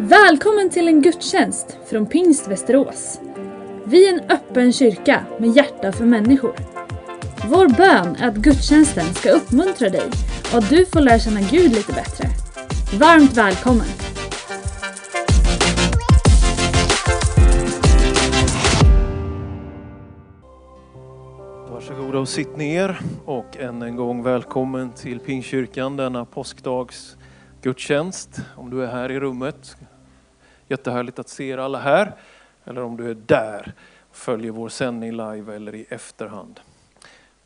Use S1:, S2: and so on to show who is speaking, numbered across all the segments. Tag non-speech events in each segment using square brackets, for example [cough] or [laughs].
S1: Välkommen till en gudstjänst från Pingst Västerås. Vi är en öppen kyrka med hjärta för människor. Vår bön är att gudstjänsten ska uppmuntra dig och att du får lära känna Gud lite bättre. Varmt välkommen!
S2: Varsågoda och sitt ner och än en gång välkommen till Pingstkyrkan denna påskdags gudstjänst. Om du är här i rummet, jättehärligt att se er alla här. Eller om du är där och följer vår sändning live eller i efterhand.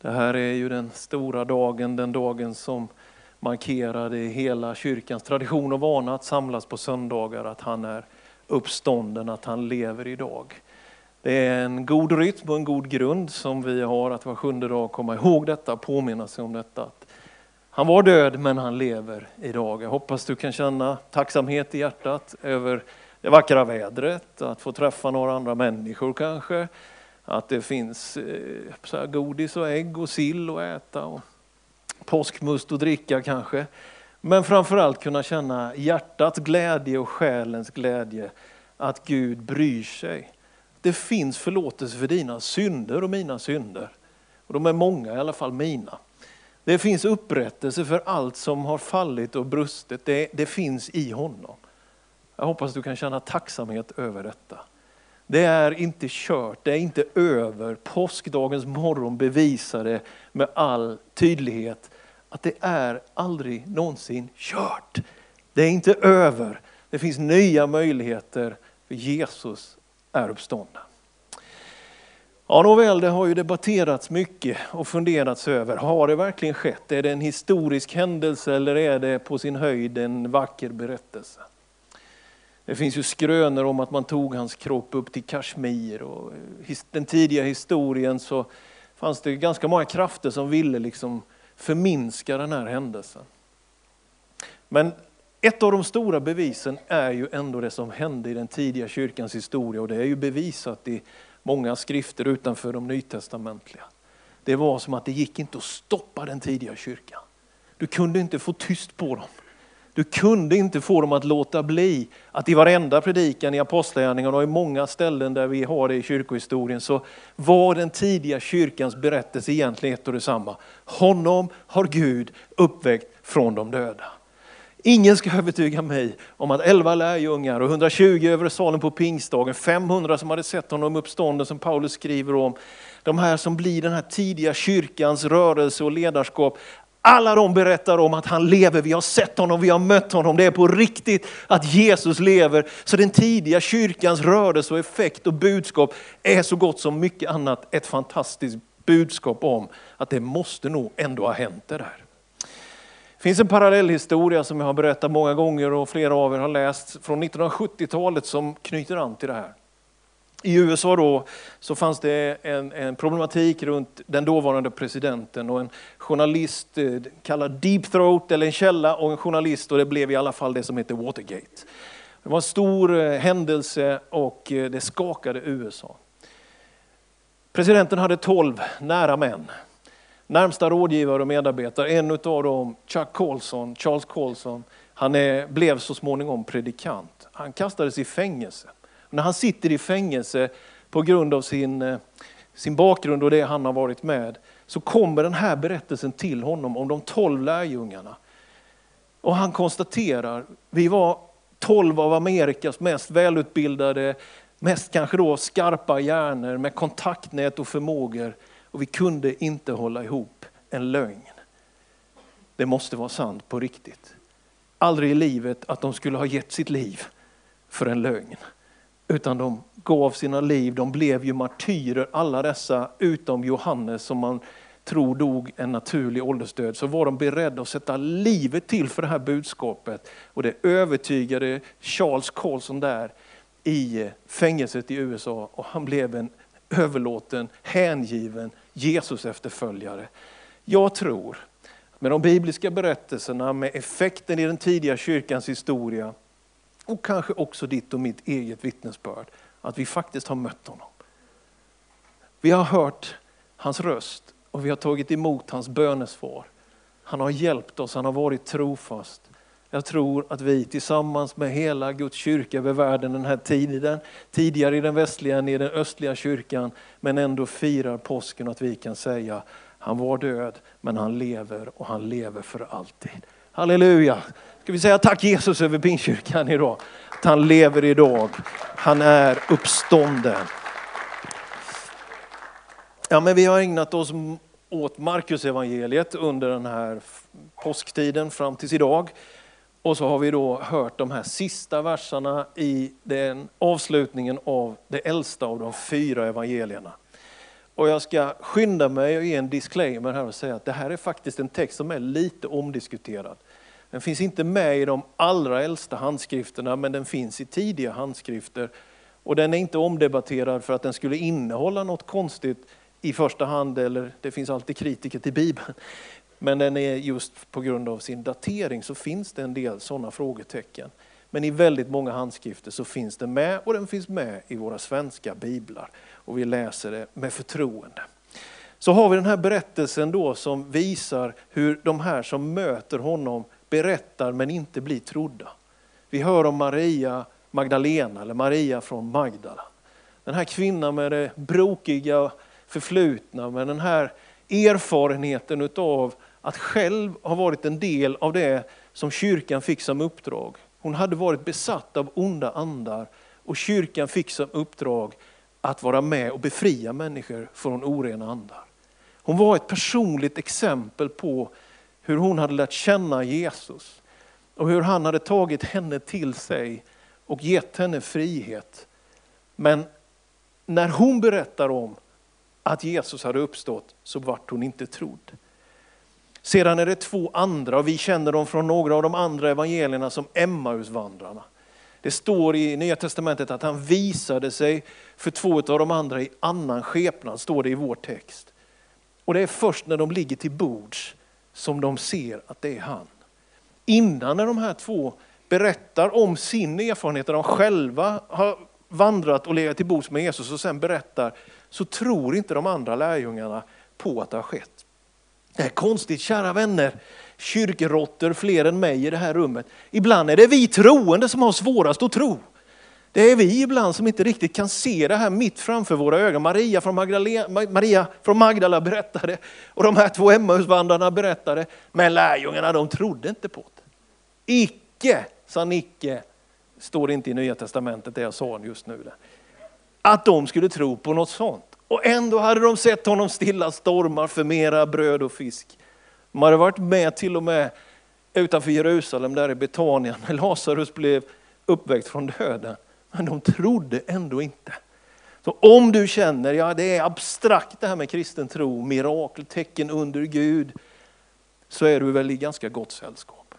S2: Det här är ju den stora dagen, den dagen som markerade hela kyrkans tradition och vana att samlas på söndagar, att han är uppstånden, att han lever idag. Det är en god rytm och en god grund som vi har att var sjunde dag komma ihåg detta, påminna sig om detta. Han var död men han lever idag. Jag hoppas du kan känna tacksamhet i hjärtat över det vackra vädret, att få träffa några andra människor kanske. Att det finns eh, så här godis och ägg och sill att äta och påskmust att dricka kanske. Men framförallt kunna känna hjärtats glädje och själens glädje att Gud bryr sig. Det finns förlåtelse för dina synder och mina synder. Och de är många, i alla fall mina. Det finns upprättelse för allt som har fallit och brustit. Det, det finns i honom. Jag hoppas du kan känna tacksamhet över detta. Det är inte kört, det är inte över. Påskdagens morgon bevisade med all tydlighet att det är aldrig någonsin kört. Det är inte över. Det finns nya möjligheter för Jesus är uppstånden. Ja, nåväl, det har ju debatterats mycket och funderats över, har det verkligen skett? Är det en historisk händelse eller är det på sin höjd en vacker berättelse? Det finns ju skrönor om att man tog hans kropp upp till Kashmir och eh, i den tidiga historien så fanns det ganska många krafter som ville liksom förminska den här händelsen. Men ett av de stora bevisen är ju ändå det som hände i den tidiga kyrkans historia och det är ju bevisat i många skrifter utanför de nytestamentliga. Det var som att det gick inte att stoppa den tidiga kyrkan. Du kunde inte få tyst på dem. Du kunde inte få dem att låta bli att i varenda predikan i Apostlagärningarna och i många ställen där vi har det i kyrkohistorien så var den tidiga kyrkans berättelse egentligen ett och detsamma. Honom har Gud uppväckt från de döda. Ingen ska övertyga mig om att 11 lärjungar och 120 över salen på pingstdagen, 500 som hade sett honom uppstånden som Paulus skriver om, de här som blir den här tidiga kyrkans rörelse och ledarskap, alla de berättar om att han lever, vi har sett honom, vi har mött honom, det är på riktigt att Jesus lever. Så den tidiga kyrkans rörelse och effekt och budskap är så gott som mycket annat ett fantastiskt budskap om att det måste nog ändå ha hänt det där. Det finns en parallellhistoria som jag har berättat många gånger och flera av er har läst från 1970-talet som knyter an till det här. I USA då så fanns det en, en, problematik runt den dåvarande presidenten och en journalist eh, kallad Deep Throat eller en källa och en journalist och det blev i alla fall det som heter Watergate. Det var en stor eh, händelse och eh, det skakade USA. Presidenten hade tolv nära män närmsta rådgivare och medarbetare. En av dem, Chuck Colson, Charles Colson, han är, blev så småningom predikant. Han kastades i fängelse. när han sitter i fängelse på grund av sin, eh, sin bakgrund och det han har varit med, så kommer den här berättelsen till honom om de tolv lärjungarna. Och han konstaterar, vi var tolv av Amerikas mest välutbildade, mest kanske då skarpa hjärnor med kontaktnät och förmågor och vi kunde inte hålla ihop en lögn. Det måste vara sant på riktigt. Aldrig i livet att de skulle ha gett sitt liv för en lögn. Utan de gav sina liv, de blev ju martyrer alla dessa utom Johannes som man tror dog en naturlig åldersdöd. Så var de beredda att sätta livet till för det här budskapet. Och det övertygade Charles Colson där i fängelset i USA och han blev en överlåten, hängiven Jesus efterföljare. Jag tror, med de bibliska berättelserna, med effekten i den tidiga kyrkans historia och kanske också ditt och mitt eget vittnesbörd, att vi faktiskt har mött honom. Vi har hört hans röst och vi har tagit emot hans bönesvar. Han har hjälpt oss, han har varit trofast. Jag tror att vi tillsammans med hela Guds kyrka över världen den här tiden, tidigare i den västliga än i den östliga kyrkan, men ändå firar påsken och att vi kan säga, han var död men han lever och han lever för alltid. Halleluja! Ska vi säga tack Jesus över Pingstkyrkan idag? Att han lever idag. Han är uppstånden. Ja, men vi har ägnat oss åt Markus evangeliet under den här påsktiden fram tills idag. Och så har vi då hört de här sista verserna i den avslutningen av det äldsta av de fyra evangelierna. Och jag ska skynda mig och ge en disclaimer här och säga att det här är faktiskt en text som är lite omdiskuterad. Den finns inte med i de allra äldsta handskrifterna men den finns i tidiga handskrifter. Och den är inte omdebatterad för att den skulle innehålla något konstigt i första hand, eller det finns alltid kritiker till Bibeln. Men den är just på grund av sin datering så finns det en del sådana frågetecken. Men i väldigt många handskrifter så finns den med och den finns med i våra svenska biblar. Och vi läser det med förtroende. Så har vi den här berättelsen då som visar hur de här som möter honom berättar men inte blir trodda. Vi hör om Maria Magdalena eller Maria från Magdala. Den här kvinnan med det brokiga förflutna, med den här erfarenheten utav att själv ha varit en del av det som kyrkan fick som uppdrag. Hon hade varit besatt av onda andar och kyrkan fick som uppdrag att vara med och befria människor från orena andar. Hon var ett personligt exempel på hur hon hade lärt känna Jesus och hur han hade tagit henne till sig och gett henne frihet. Men när hon berättar om att Jesus hade uppstått så vart hon inte trodd. Sedan är det två andra, och vi känner dem från några av de andra evangelierna som Emmausvandrarna. Det står i Nya Testamentet att han visade sig för två av de andra i annan skepnad, står det i vår text. Och det är först när de ligger till bords som de ser att det är han. Innan när de här två berättar om sin erfarenhet, där de själva har vandrat och legat till bords med Jesus och sen berättar, så tror inte de andra lärjungarna på att det har skett. Det är konstigt, kära vänner, kyrkerotter fler än mig i det här rummet. Ibland är det vi troende som har svårast att tro. Det är vi ibland som inte riktigt kan se det här mitt framför våra ögon. Maria från, Maria från Magdala berättade och de här två Emmausvandrarna berättade. Men lärjungarna de trodde inte på det. Icke, sa Nicke, står det inte i Nya Testamentet det jag sa just nu. Att de skulle tro på något sånt. Och ändå hade de sett honom stilla stormar för mera bröd och fisk. De hade varit med till och med utanför Jerusalem, där i Betania, när Lazarus blev uppväckt från döden. Men de trodde ändå inte. Så om du känner, ja det är abstrakt det här med kristen tro, mirakel, tecken under Gud, så är du väl i ganska gott sällskap.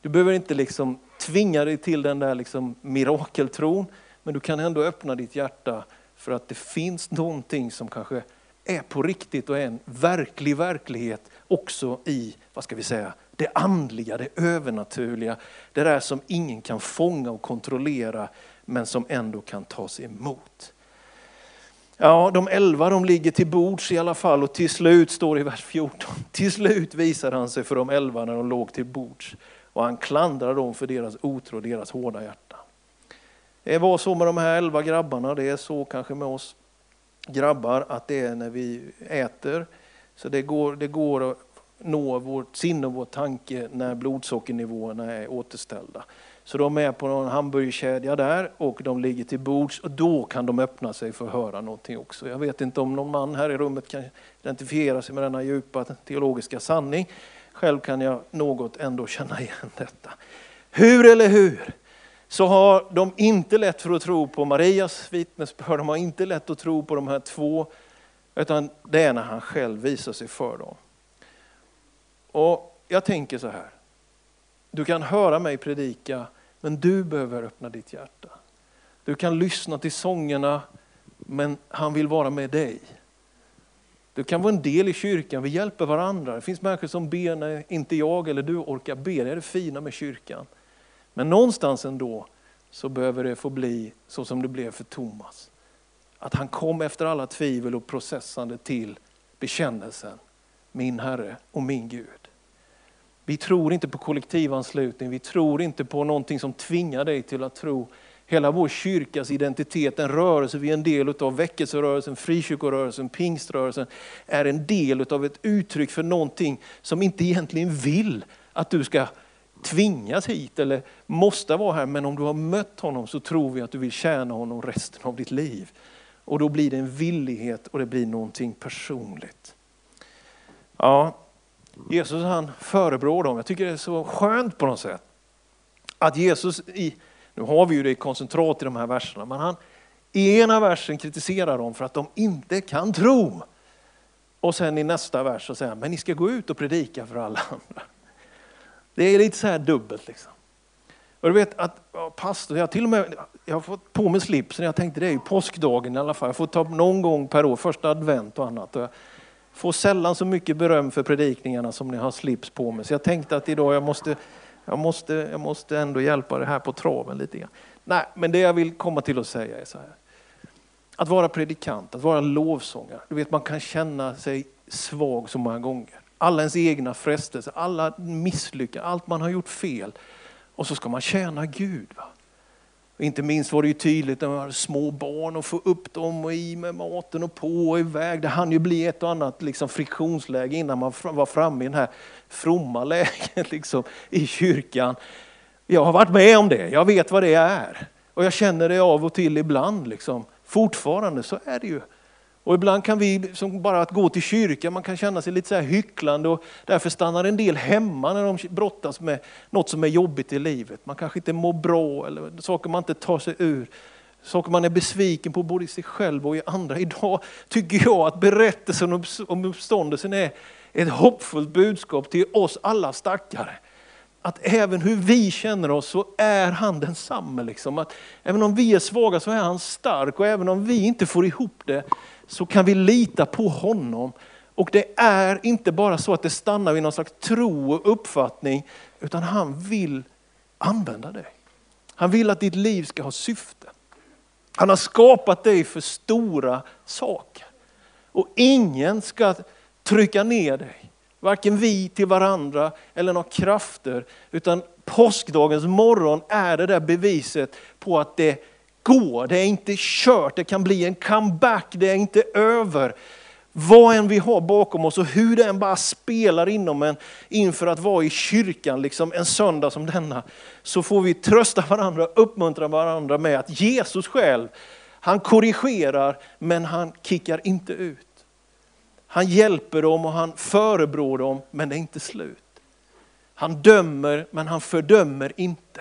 S2: Du behöver inte liksom tvinga dig till den där liksom mirakeltron, men du kan ändå öppna ditt hjärta för att det finns någonting som kanske är på riktigt och är en verklig verklighet också i, vad ska vi säga, det andliga, det övernaturliga. Det där som ingen kan fånga och kontrollera men som ändå kan tas emot. Ja, de elva de ligger till bords i alla fall och till slut står det i vers 14. [laughs] Till slut visade han sig för de elva när de låg till bords och han klandrar dem för deras otro och deras hårda hjärta. Det var så med de här elva grabbarna, det är så kanske med oss grabbar att det är när vi äter. Så det går, det går att nå vårt sinne och vår tanke när blodsockernivåerna är återställda. Så de är på någon hamburgerkedja där och de ligger till bords och då kan de öppna sig för att höra någonting också. Jag vet inte om någon man här i rummet kan identifiera sig med denna djupa teologiska sanning. Själv kan jag något ändå känna igen detta. Hur eller hur? Så har de inte lätt för att tro på Marias vittnesbörd, de har inte lätt att tro på de här två, utan det är när han själv visar sig för dem. Och jag tänker så här, du kan höra mig predika, men du behöver öppna ditt hjärta. Du kan lyssna till sångerna, men han vill vara med dig. Du kan vara en del i kyrkan, vi hjälper varandra. Det finns människor som ber när inte jag eller du orkar be, det är det fina med kyrkan. Men någonstans ändå så behöver det få bli så som det blev för Thomas. Att han kom efter alla tvivel och processande till bekännelsen, min Herre och min Gud. Vi tror inte på kollektivanslutning, vi tror inte på någonting som tvingar dig till att tro. Hela vår kyrkas identitet, den rörelse vi är en del av, väckelserörelsen, frikyrkorörelsen, pingströrelsen, är en del av ett uttryck för någonting som inte egentligen vill att du ska tvingas hit eller måste vara här. Men om du har mött honom så tror vi att du vill tjäna honom resten av ditt liv. Och då blir det en villighet och det blir någonting personligt. Ja, Jesus han förebrår dem. Jag tycker det är så skönt på något sätt. Att Jesus, i, nu har vi ju det i koncentrat i de här verserna, men han i ena versen kritiserar dem för att de inte kan tro. Och sen i nästa vers så säger han, men ni ska gå ut och predika för alla andra. Det är lite så här dubbelt liksom. Och du vet att ja, pastor, jag, till och med, jag har fått på mig slipsen, jag tänkte det är ju påskdagen i alla fall. Jag får ta någon gång per år, första advent och annat. Och jag får sällan så mycket beröm för predikningarna som ni har slips på mig. Så jag tänkte att idag jag måste, jag måste, jag måste ändå hjälpa det här på traven lite grann. Nej, men det jag vill komma till att säga är så här. Att vara predikant, att vara lovsångare. Du vet man kan känna sig svag så många gånger. Alla ens egna frestelser, alla misslyckanden, allt man har gjort fel. Och så ska man tjäna Gud. Va? Och inte minst var det ju tydligt när man hade små barn och få upp dem och i med maten och på och iväg. Det hann ju bli ett och annat liksom friktionsläge innan man var framme i det här fromma [laughs] läget liksom, i kyrkan. Jag har varit med om det, jag vet vad det är. Och jag känner det av och till ibland. Liksom. Fortfarande så är det ju. Och ibland kan vi, som bara att gå till kyrkan, man kan känna sig lite så här hycklande och därför stannar en del hemma när de brottas med något som är jobbigt i livet. Man kanske inte mår bra eller saker man inte tar sig ur. Saker man är besviken på både i sig själv och i andra. Idag tycker jag att berättelsen om uppståndelsen är ett hoppfullt budskap till oss alla stackare att även hur vi känner oss så är han densamme. Liksom. Att även om vi är svaga så är han stark och även om vi inte får ihop det så kan vi lita på honom. Och det är inte bara så att det stannar vid någon slags tro och uppfattning, utan han vill använda dig. Han vill att ditt liv ska ha syfte. Han har skapat dig för stora saker. Och ingen ska trycka ner dig. Varken vi till varandra eller några krafter. Utan påskdagens morgon är det där beviset på att det gå, det är inte kört, det kan bli en comeback, det är inte över. Vad än vi har bakom oss och hur det än bara spelar inom en inför att vara i kyrkan liksom en söndag som denna, så får vi trösta varandra, uppmuntra varandra med att Jesus själv, han korrigerar men han kickar inte ut. Han hjälper dem och han förebrår dem, men det är inte slut. Han dömer, men han fördömer inte.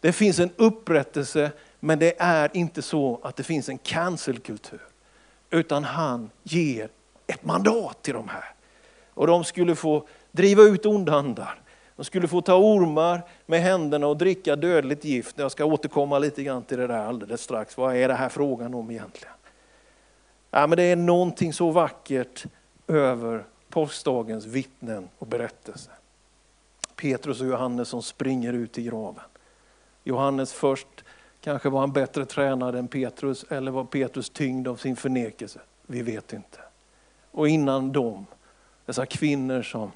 S2: Det finns en upprättelse, men det är inte så att det finns en cancelkultur. Utan han ger ett mandat till de här. Och de skulle få driva ut onda andar. De skulle få ta ormar med händerna och dricka dödligt gift. Jag ska återkomma lite grann till det där alldeles strax. Vad är det här frågan om egentligen? Ja, men det är någonting så vackert över påskdagens vittnen och berättelser. Petrus och Johannes som springer ut i graven. Johannes först, kanske var han bättre tränad än Petrus eller var Petrus tyngd av sin förnekelse? Vi vet inte. Och innan dem, dessa kvinnor som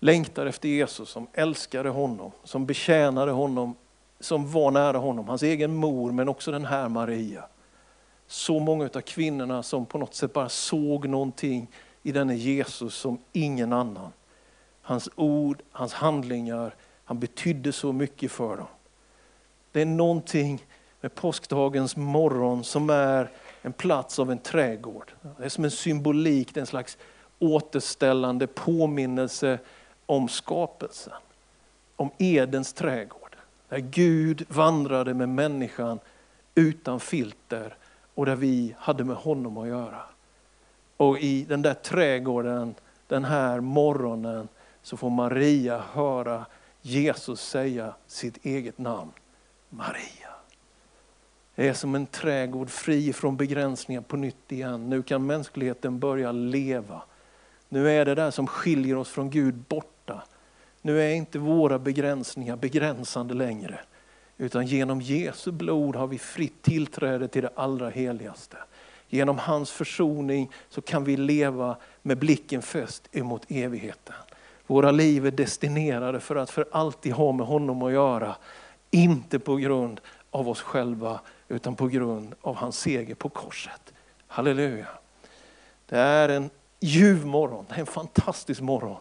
S2: längtar efter Jesus, som älskade honom, som betjänade honom, som var nära honom, hans egen mor men också den här Maria så många av kvinnorna som på något sätt bara såg någonting i denne Jesus som ingen annan. Hans ord, hans handlingar, han betydde så mycket för dem. Det är någonting med påskdagens morgon som är en plats av en trädgård. Det är som en symbolik, det är en slags återställande påminnelse om skapelsen. Om Edens trädgård. Där Gud vandrade med människan utan filter och där vi hade med honom att göra. Och i den där trädgården den här morgonen så får Maria höra Jesus säga sitt eget namn. Maria. Det är som en trädgård fri från begränsningar på nytt igen. Nu kan mänskligheten börja leva. Nu är det där som skiljer oss från Gud borta. Nu är inte våra begränsningar begränsande längre. Utan genom Jesu blod har vi fritt tillträde till det allra heligaste. Genom hans försoning så kan vi leva med blicken fäst emot evigheten. Våra liv är destinerade för att för alltid ha med honom att göra. Inte på grund av oss själva utan på grund av hans seger på korset. Halleluja. Det är en ljuv morgon, det är en fantastisk morgon.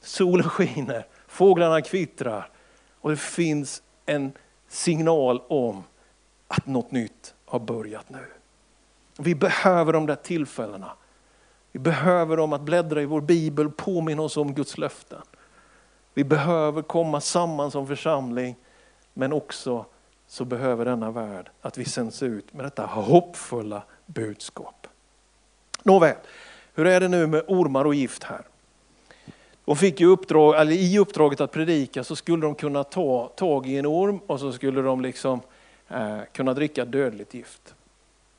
S2: Solen skiner, fåglarna kvittrar och det finns en signal om att något nytt har börjat nu. Vi behöver de där tillfällena. Vi behöver dem att bläddra i vår bibel, påminna oss om Guds löften. Vi behöver komma samman som församling, men också så behöver denna värld att vi sänds ut med detta hoppfulla budskap. Nåväl, hur är det nu med ormar och gift här? De fick ju uppdrag, eller I uppdraget att predika så skulle de kunna ta tag i en orm och så skulle de liksom eh, kunna dricka dödligt gift.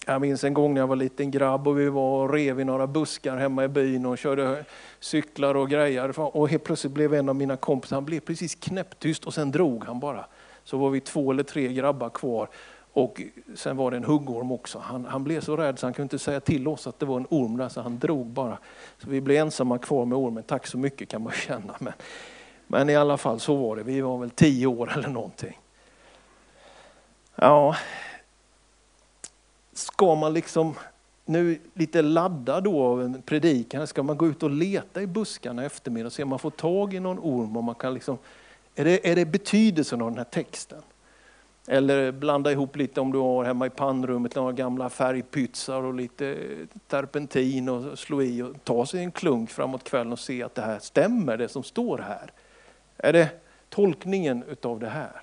S2: Jag minns en gång när jag var liten grabb och vi var och rev i några buskar hemma i byn och körde cyklar och grejer. Och helt plötsligt blev en av mina kompisar, han blev precis knäpptyst och sen drog han bara. Så var vi två eller tre grabbar kvar och sen var det en huggorm också. Han, han blev så rädd så han kunde inte säga till oss att det var en orm där så han drog bara. Så vi blev ensamma kvar med ormen. Tack så mycket kan man känna. Men, men i alla fall så var det. Vi var väl tio år eller någonting. Ja, ska man liksom nu lite laddad då av en predikan, ska man gå ut och leta i buskarna i eftermiddag och se om man får tag i någon orm. Och man kan liksom, är, det, är det betydelsen av den här texten? Eller blanda ihop lite om du har hemma i pannrummet några gamla färgpytsar och lite terpentin och slå i och ta sig en klunk framåt kvällen och se att det här stämmer, det som står här. Är det tolkningen utav det här?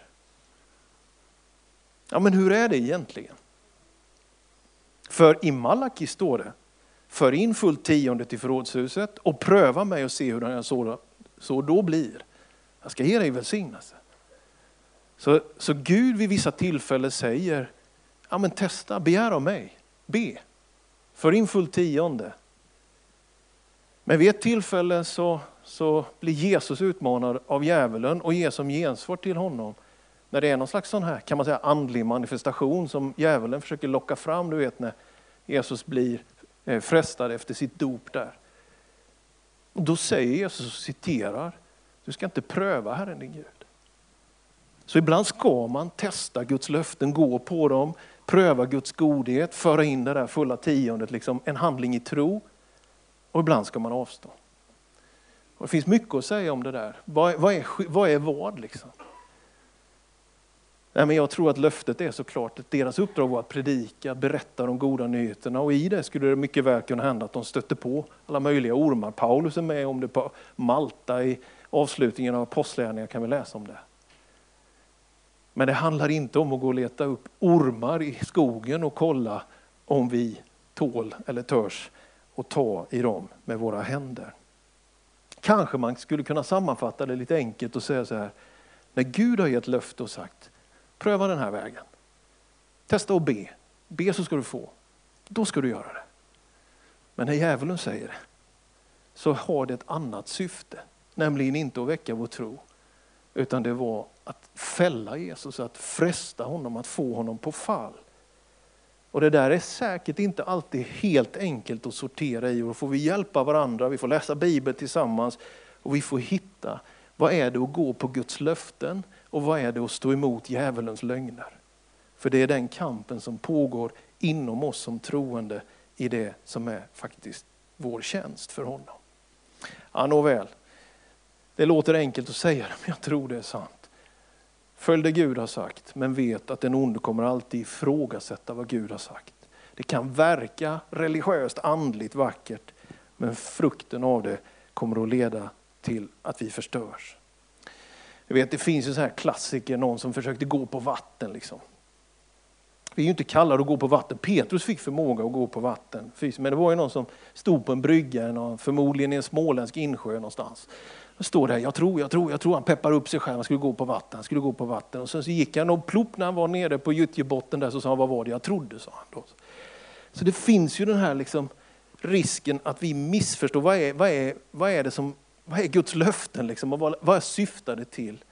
S2: Ja men hur är det egentligen? För i Malaki står det, för in fullt tionde till förrådshuset och pröva mig och se hur jag så, så då blir. Jag ska ge dig välsignelse. Så, så Gud vid vissa tillfällen säger, ja men testa, begär av mig, be. För in full tionde. Men vid ett tillfälle så, så blir Jesus utmanad av djävulen och ger som gensvar till honom när det är någon slags sån här, kan man säga, andlig manifestation som djävulen försöker locka fram, du vet när Jesus blir eh, frestad efter sitt dop där. Då säger Jesus, och citerar, du ska inte pröva Herren din Gud. Så ibland ska man testa Guds löften, gå på dem, pröva Guds godhet, föra in det där fulla tiondet, liksom en handling i tro. Och ibland ska man avstå. Och det finns mycket att säga om det där. Vad, vad, är, vad är vad liksom? Nej, men jag tror att löftet är såklart att deras uppdrag var att predika, berätta de goda nyheterna och i det skulle det mycket väl kunna hända att de stötte på alla möjliga ormar. Paulus är med om det på Malta i avslutningen av Apostlagärningarna kan vi läsa om det. Men det handlar inte om att gå och leta upp ormar i skogen och kolla om vi tål eller törs och ta i dem med våra händer. Kanske man skulle kunna sammanfatta det lite enkelt och säga så här. När Gud har gett löfte och sagt Pröva den här vägen. Testa att be. Be så ska du få. Då ska du göra det. Men när djävulen säger det så har det ett annat syfte. Nämligen inte att väcka vår tro. Utan det var att fälla Jesus, att fresta honom, att få honom på fall. Och det där är säkert inte alltid helt enkelt att sortera i. Och då får vi hjälpa varandra, vi får läsa Bibeln tillsammans och vi får hitta vad är det att gå på Guds löften och vad är det att stå emot djävulens lögner? För det är den kampen som pågår inom oss som troende i det som är faktiskt vår tjänst för honom. Ja, nåväl. Det låter enkelt att säga det, men jag tror det är sant. Följ det Gud har sagt, men vet att den onde kommer alltid ifrågasätta vad Gud har sagt. Det kan verka religiöst, andligt vackert, men frukten av det kommer att leda till att vi förstörs. Jag vet, det finns ju så här klassiker, någon som försökte gå på vatten. Liksom. Vi är ju inte kallade att gå på vatten. Petrus fick förmåga att gå på vatten. Men det var ju någon som stod på en brygga, förmodligen i en småländsk insjö någonstans. Och står där, jag tror, jag tror, jag tror. Han peppar upp sig själv, han skulle gå på vatten, han skulle gå på vatten. Och sen så gick han och plopp när han var nere på Gyttjebotten där så sa han, vad var det jag trodde? sa han då. Så det finns ju den här liksom risken att vi missförstår, vad är, vad är, vad är det som vad är Guds löften liksom, och vad, vad syftar det till?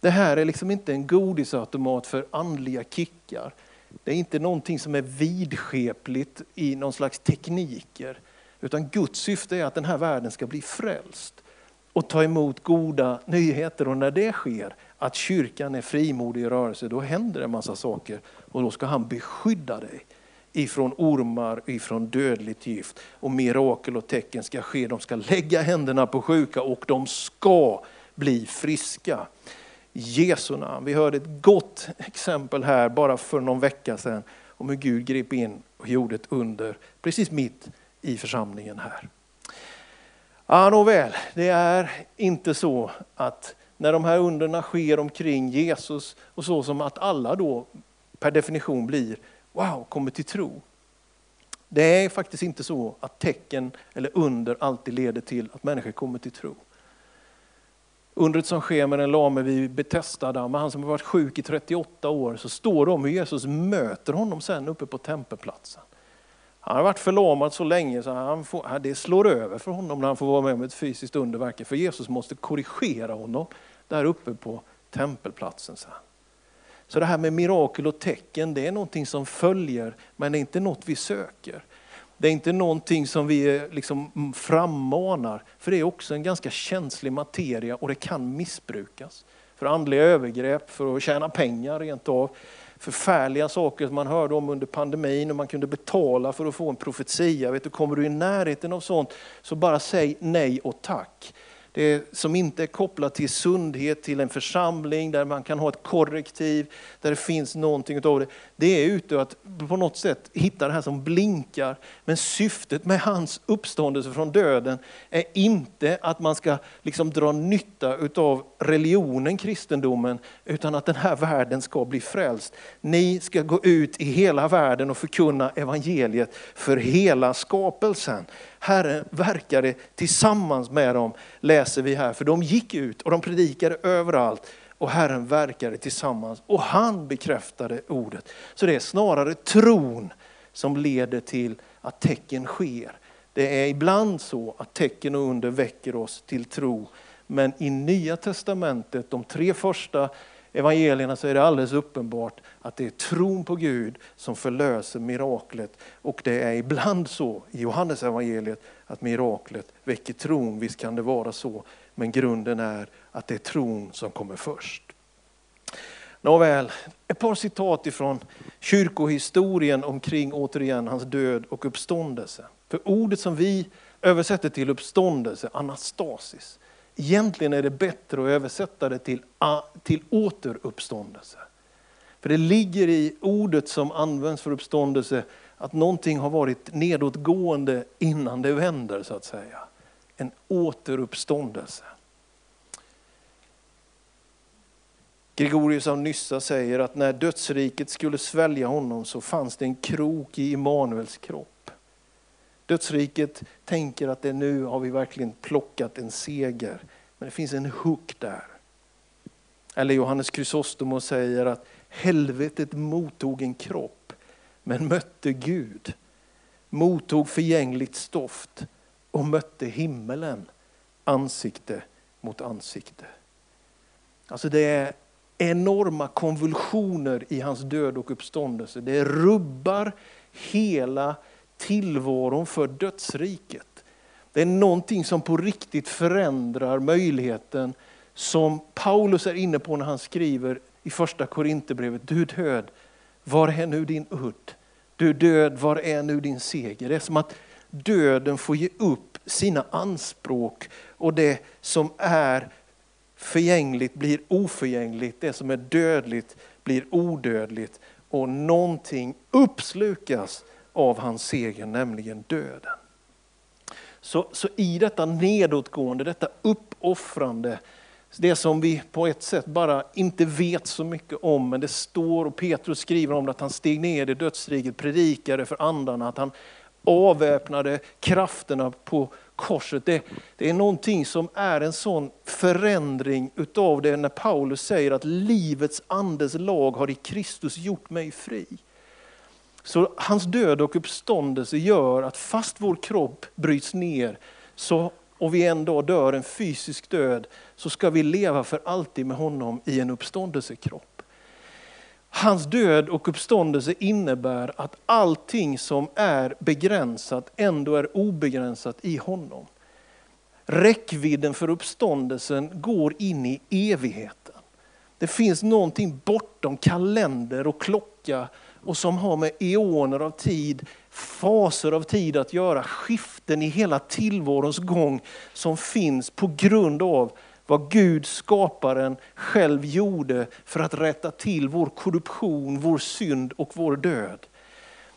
S2: Det här är liksom inte en godisautomat för andliga kickar. Det är inte någonting som är vidskepligt i någon slags tekniker. Utan Guds syfte är att den här världen ska bli frälst. och ta emot goda nyheter. Och när det sker, att kyrkan är frimodig i rörelse, då händer det en massa saker. Och då ska han beskydda dig ifrån ormar, ifrån dödligt gift. Och mirakel och tecken ska ske. De ska lägga händerna på sjuka och de ska bli friska. Jesu namn. Vi hörde ett gott exempel här bara för någon vecka sedan om hur Gud grep in och gjorde ett under precis mitt i församlingen här. Ja, nåväl, det är inte så att när de här underna sker omkring Jesus och så som att alla då per definition blir wow, kommer till tro. Det är faktiskt inte så att tecken eller under alltid leder till att människor kommer till tro. Undret som sker med den lame vid Betesda, med han som har varit sjuk i 38 år, så står det om hur Jesus möter honom sen uppe på tempelplatsen. Han har varit förlamad så länge så han får, det slår över för honom när han får vara med om ett fysiskt underverk. För Jesus måste korrigera honom där uppe på tempelplatsen. Sen. Så det här med mirakel och tecken, det är någonting som följer, men det är inte något vi söker. Det är inte någonting som vi eh, liksom mm, frammanar, för det är också en ganska känslig materia och det kan missbrukas. För andliga övergrepp, för att tjäna pengar rent av. Förfärliga saker som man hörde om under pandemin och man kunde betala för att få en profetia. Vet du, kommer du i närheten av sånt så bara säg nej och tack det som inte är kopplat till sundhet, till en församling där man kan ha ett korrektiv, där det finns någonting utav det. Det är ute att på något sätt hitta det här som blinkar. Men syftet med hans uppståndelse från döden är inte att man ska liksom dra nytta utav religionen, kristendomen, utan att den här världen ska bli frälst. Ni ska gå ut i hela världen och förkunna evangeliet för hela skapelsen. Herren verkade tillsammans med dem, läser vi här. För de gick ut och de predikade överallt. Och Herren verkade tillsammans och han bekräftade ordet. Så det är snarare tron som leder till att tecken sker. Det är ibland så att tecken och under väcker oss till tro. Men i Nya Testamentet, de tre första evangelierna så är det alldeles uppenbart att det är tron på Gud som förlöser miraklet. Och det är ibland så i Johannes evangeliet att miraklet väcker tron. Visst kan det vara så, men grunden är att det är tron som kommer först. Nåväl, ett par citat ifrån kyrkohistorien omkring återigen hans död och uppståndelse. För ordet som vi översätter till uppståndelse, anastasis, Egentligen är det bättre att översätta det till, till återuppståndelse. För det ligger i ordet som används för uppståndelse att någonting har varit nedåtgående innan det vänder så att säga. En återuppståndelse. Gregorius av Nyssa säger att när dödsriket skulle svälja honom så fanns det en krok i Immanuels kropp. Dödsriket tänker att det nu har vi verkligen plockat en seger. Men det finns en hook där. Eller Johannes Chrysostomos säger att helvetet mottog en kropp men mötte Gud. Mottog förgängligt stoft och mötte himmelen ansikte mot ansikte. Alltså det är enorma konvulsioner i hans död och uppståndelse. Det rubbar hela tillvaron för dödsriket. Det är någonting som på riktigt förändrar möjligheten som Paulus är inne på när han skriver i första Korinthierbrevet. Du död, var är nu din udd? Du död, var är nu din seger? Det är som att döden får ge upp sina anspråk och det som är förgängligt blir oförgängligt. Det som är dödligt blir odödligt och någonting uppslukas av hans seger, nämligen döden. Så, så i detta nedåtgående, detta uppoffrande, det som vi på ett sätt bara inte vet så mycket om, men det står och Petrus skriver om det, att han steg ner i dödsriket, predikade för andarna, att han avväpnade krafterna på korset. Det, det, är någonting som är en sån förändring utav det när Paulus säger att livets andes lag har i Kristus gjort mig fri. Så hans död och uppståndelse gör att fast vår kropp bryts ner så, och vi en dag dör en fysisk död, så ska vi leva för alltid med honom i en uppståndelsekropp. Hans död och uppståndelse innebär att allting som är begränsat ändå är obegränsat i honom. räckvidden för uppståndelsen går in i evigheten. Det finns någonting bortom kalender och klocka och som har med eoner av tid, faser av tid att göra, skiften i hela tillvarons gång som finns på grund av vad Gud skaparen själv gjorde för att rätta till vår korruption, vår synd och vår död.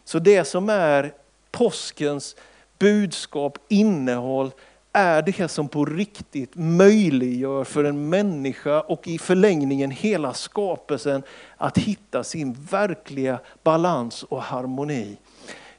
S2: Så det som är påskens budskap, innehåll, är det som på riktigt möjliggör för en människa och i förlängningen hela skapelsen att hitta sin verkliga balans och harmoni.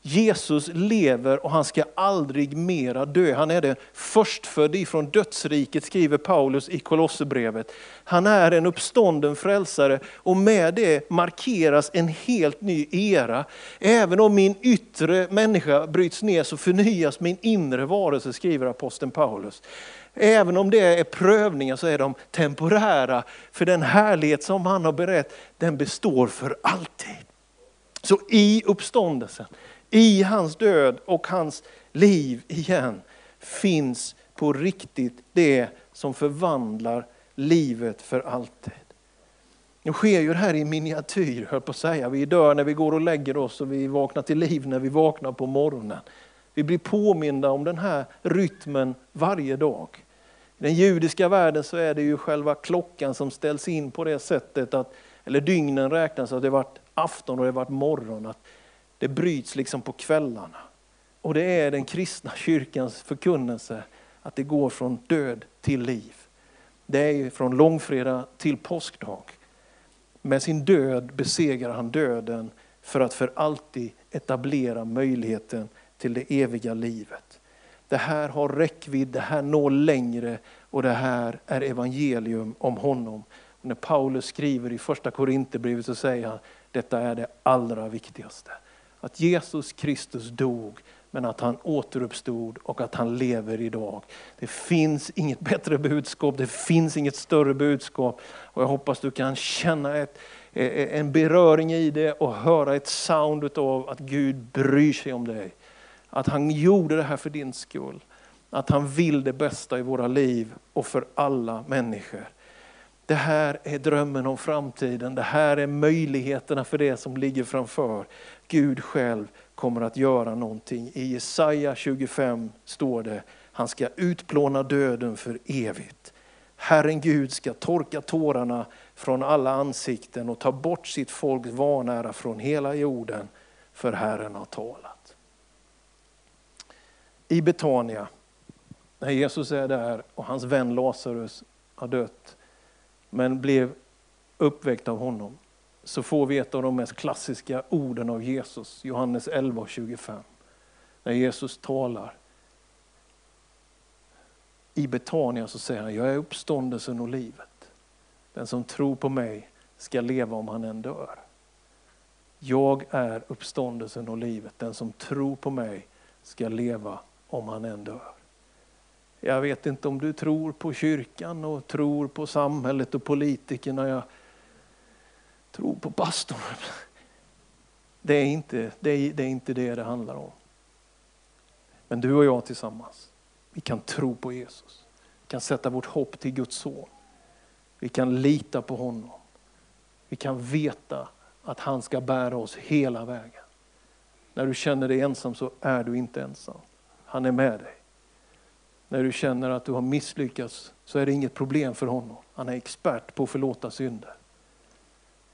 S2: Jesus lever och han ska aldrig mera dö. Han är den förstfödde ifrån dödsriket skriver Paulus i Kolosserbrevet. Han är en uppstånden frälsare och med det markeras en helt ny era. Även om min yttre människa bryts ner så förnyas min inre varelse skriver aposteln Paulus. Även om det är prövningar så är de temporära. För den härlighet som han har berett, den består för alltid. Så i uppståndelsen i hans död och hans liv igen finns på riktigt det som förvandlar livet för alltid. Nu sker ju det här i miniatyr, höll på att säga. Vi dör när vi går och lägger oss och vi vaknar till liv när vi vaknar på morgonen. Vi blir påminda om den här rytmen varje dag. I den judiska världen så är det ju själva klockan som ställs in på det sättet att, eller dygnen räknas att det varit afton och det varit morgon. Att det bryts liksom på kvällarna. Och det är den kristna kyrkans förkunnelse att det går från död till liv. Det är från långfredag till påskdag. Med sin död besegrar han döden för att för alltid etablera möjligheten till det eviga livet. Det här har räckvidd, det här når längre och det här är evangelium om honom. Och när Paulus skriver i första Korinthierbrevet så säger han, detta är det allra viktigaste. Att Jesus Kristus dog, men att han återuppstod och att han lever idag. Det finns inget bättre budskap, det finns inget större budskap. Och jag hoppas du kan känna ett, eh, eh, en beröring i det och höra ett sound av att Gud bryr sig om dig. Att han gjorde det här för din skull. Att han vill det bästa i våra liv och för alla människor. Det här är drömmen om framtiden, det här är möjligheterna för det som ligger framför. Gud själv kommer att göra någonting. I Jesaja 25 står det, han ska utplåna döden för evigt. Herren Gud ska torka tårarna från alla ansikten och ta bort sitt folks vanära från hela jorden, för Herren har talat. I Betania, när Jesus är där och hans vän Lazarus har dött, men blev uppväckt av honom, så får vi ett av de mest klassiska orden av Jesus, Johannes 11 och 25. När Jesus talar. I Betania så säger han, jag är uppståndelsen och livet. Den som tror på mig ska leva om han än dör. Jag är uppståndelsen och livet. Den som tror på mig ska leva om han än dör. Jag vet inte om du tror på kyrkan och tror på samhället och politikerna. Jag tror på pastorn. Det är, inte, det, är, det är inte det det handlar om. Men du och jag tillsammans, vi kan tro på Jesus. Vi kan sätta vårt hopp till Guds son. Vi kan lita på honom. Vi kan veta att han ska bära oss hela vägen. När du känner dig ensam så är du inte ensam. Han är med dig. När du känner att du har misslyckats så är det inget problem för honom. Han är expert på att förlåta synder.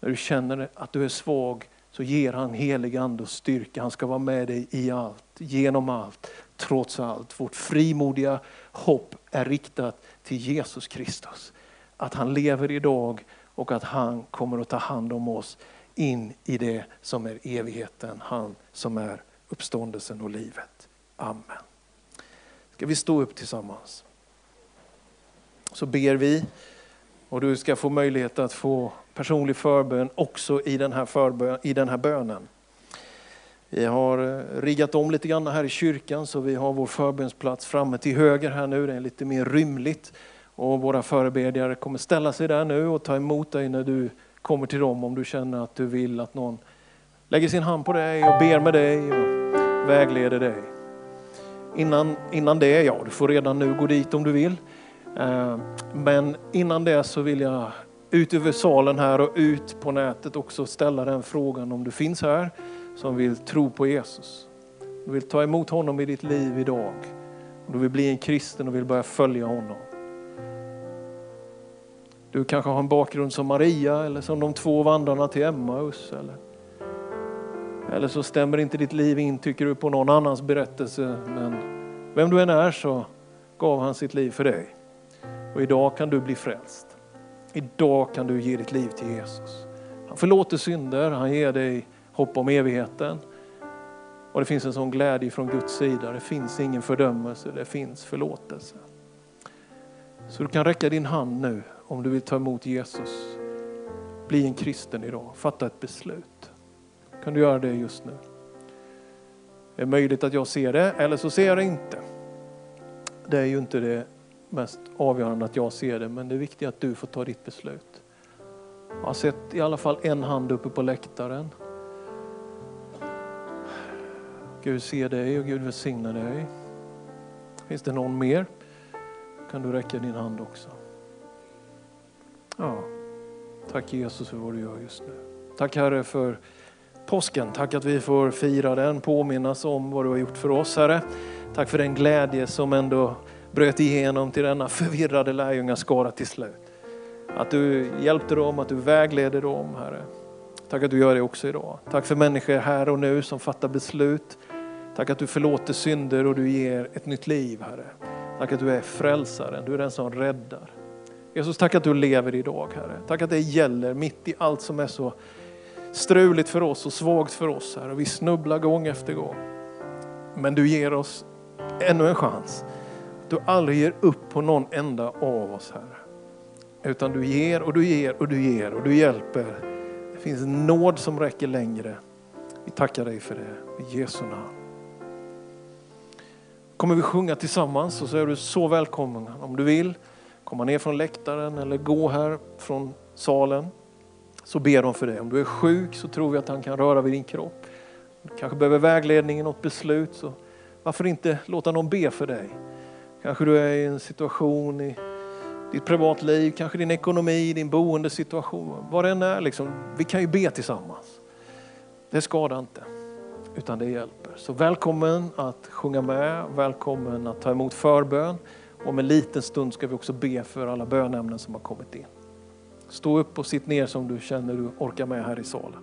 S2: När du känner att du är svag så ger han helig ande och styrka. Han ska vara med dig i allt, genom allt, trots allt. Vårt frimodiga hopp är riktat till Jesus Kristus. Att han lever idag och att han kommer att ta hand om oss in i det som är evigheten. Han som är uppståndelsen och livet. Amen. Ska vi stå upp tillsammans? Så ber vi och du ska få möjlighet att få personlig förbön också i den här, förbön, i den här bönen. Vi har eh, riggat om lite grann här i kyrkan så vi har vår förbönsplats framme till höger här nu. Det är lite mer rymligt. Och våra förebedjare kommer ställa sig där nu och ta emot dig när du kommer till dem om du känner att du vill att någon lägger sin hand på dig och ber med dig och vägleder dig innan, innan det, ja du får redan nu gå dit om du vill. Eh, men innan det så vill jag ut över salen här och ut på nätet också ställa den frågan om du finns här som vill tro på Jesus. Du vill ta emot honom i ditt liv idag. Du vill bli en kristen och vill börja följa honom. Du kanske har en bakgrund som Maria eller som de två vandrarna till Emmaus. Eller, eller så stämmer inte ditt liv in, tycker du, på någon annans berättelse. Men vem du än är så gav han sitt liv för dig. Och idag kan du bli frälst. Idag kan du ge ditt liv till Jesus. Han förlåter synder, han ger dig hopp om evigheten. Och det finns en sån glädje från Guds sida. Det finns ingen fördömelse, det finns förlåtelse. Så du kan räcka din hand nu om du vill ta emot Jesus. Bli en kristen idag, fatta ett beslut. Kan du göra det just nu? Det är möjligt att jag ser det, eller så ser jag det inte. Det är ju inte det mest avgörande att jag ser det, men det är viktigt att du får ta ditt beslut. Jag har sett i alla fall en hand uppe på läktaren. Gud ser dig och Gud välsignar dig. Finns det någon mer? Kan du räcka din hand också. Ja, tack Jesus för vad du gör just nu. Tack Herre för påsken. Tack att vi får fira den, påminnas om vad du har gjort för oss Herre. Tack för den glädje som ändå bröt igenom till denna förvirrade lärjungaskara till slut. Att du hjälpte dem, att du vägleder dem Herre. Tack att du gör det också idag. Tack för människor här och nu som fattar beslut. Tack att du förlåter synder och du ger ett nytt liv Herre. Tack att du är frälsaren, du är den som räddar. Jesus, tack att du lever idag Herre. Tack att det gäller mitt i allt som är så struligt för oss och svagt för oss Herre. Vi snubblar gång efter gång. Men du ger oss ännu en chans du aldrig ger upp på någon enda av oss, Herre. Utan du ger och du ger och du ger och du hjälper. Det finns en nåd som räcker längre. Vi tackar dig för det. I Jesu namn. Kommer vi sjunga tillsammans och så är du så välkommen om du vill komma ner från läktaren eller gå här från salen. Så ber de för dig. Om du är sjuk så tror vi att han kan röra vid din kropp. Du kanske behöver vägledning i något beslut. Så varför inte låta någon be för dig? Kanske du är i en situation i ditt privatliv, kanske din ekonomi, din boendesituation, vad det än är. Liksom, vi kan ju be tillsammans. Det skadar inte, utan det hjälper. Så välkommen att sjunga med, välkommen att ta emot förbön. Om en liten stund ska vi också be för alla bönämnen som har kommit in. Stå upp och sitt ner som du känner du orkar med här i salen.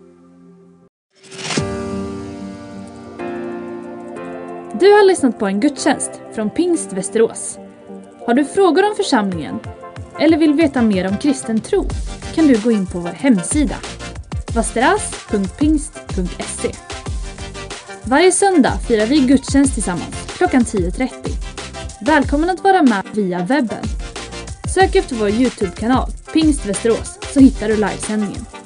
S1: Du har lyssnat på en gudstjänst från Pingst Västerås. Har du frågor om församlingen eller vill veta mer om kristen tro kan du gå in på vår hemsida vasteras.pingst.se Varje söndag firar vi gudstjänst tillsammans klockan 10.30. Välkommen att vara med via webben. Sök efter vår Youtube-kanal Pingst Västerås så hittar du livesändningen.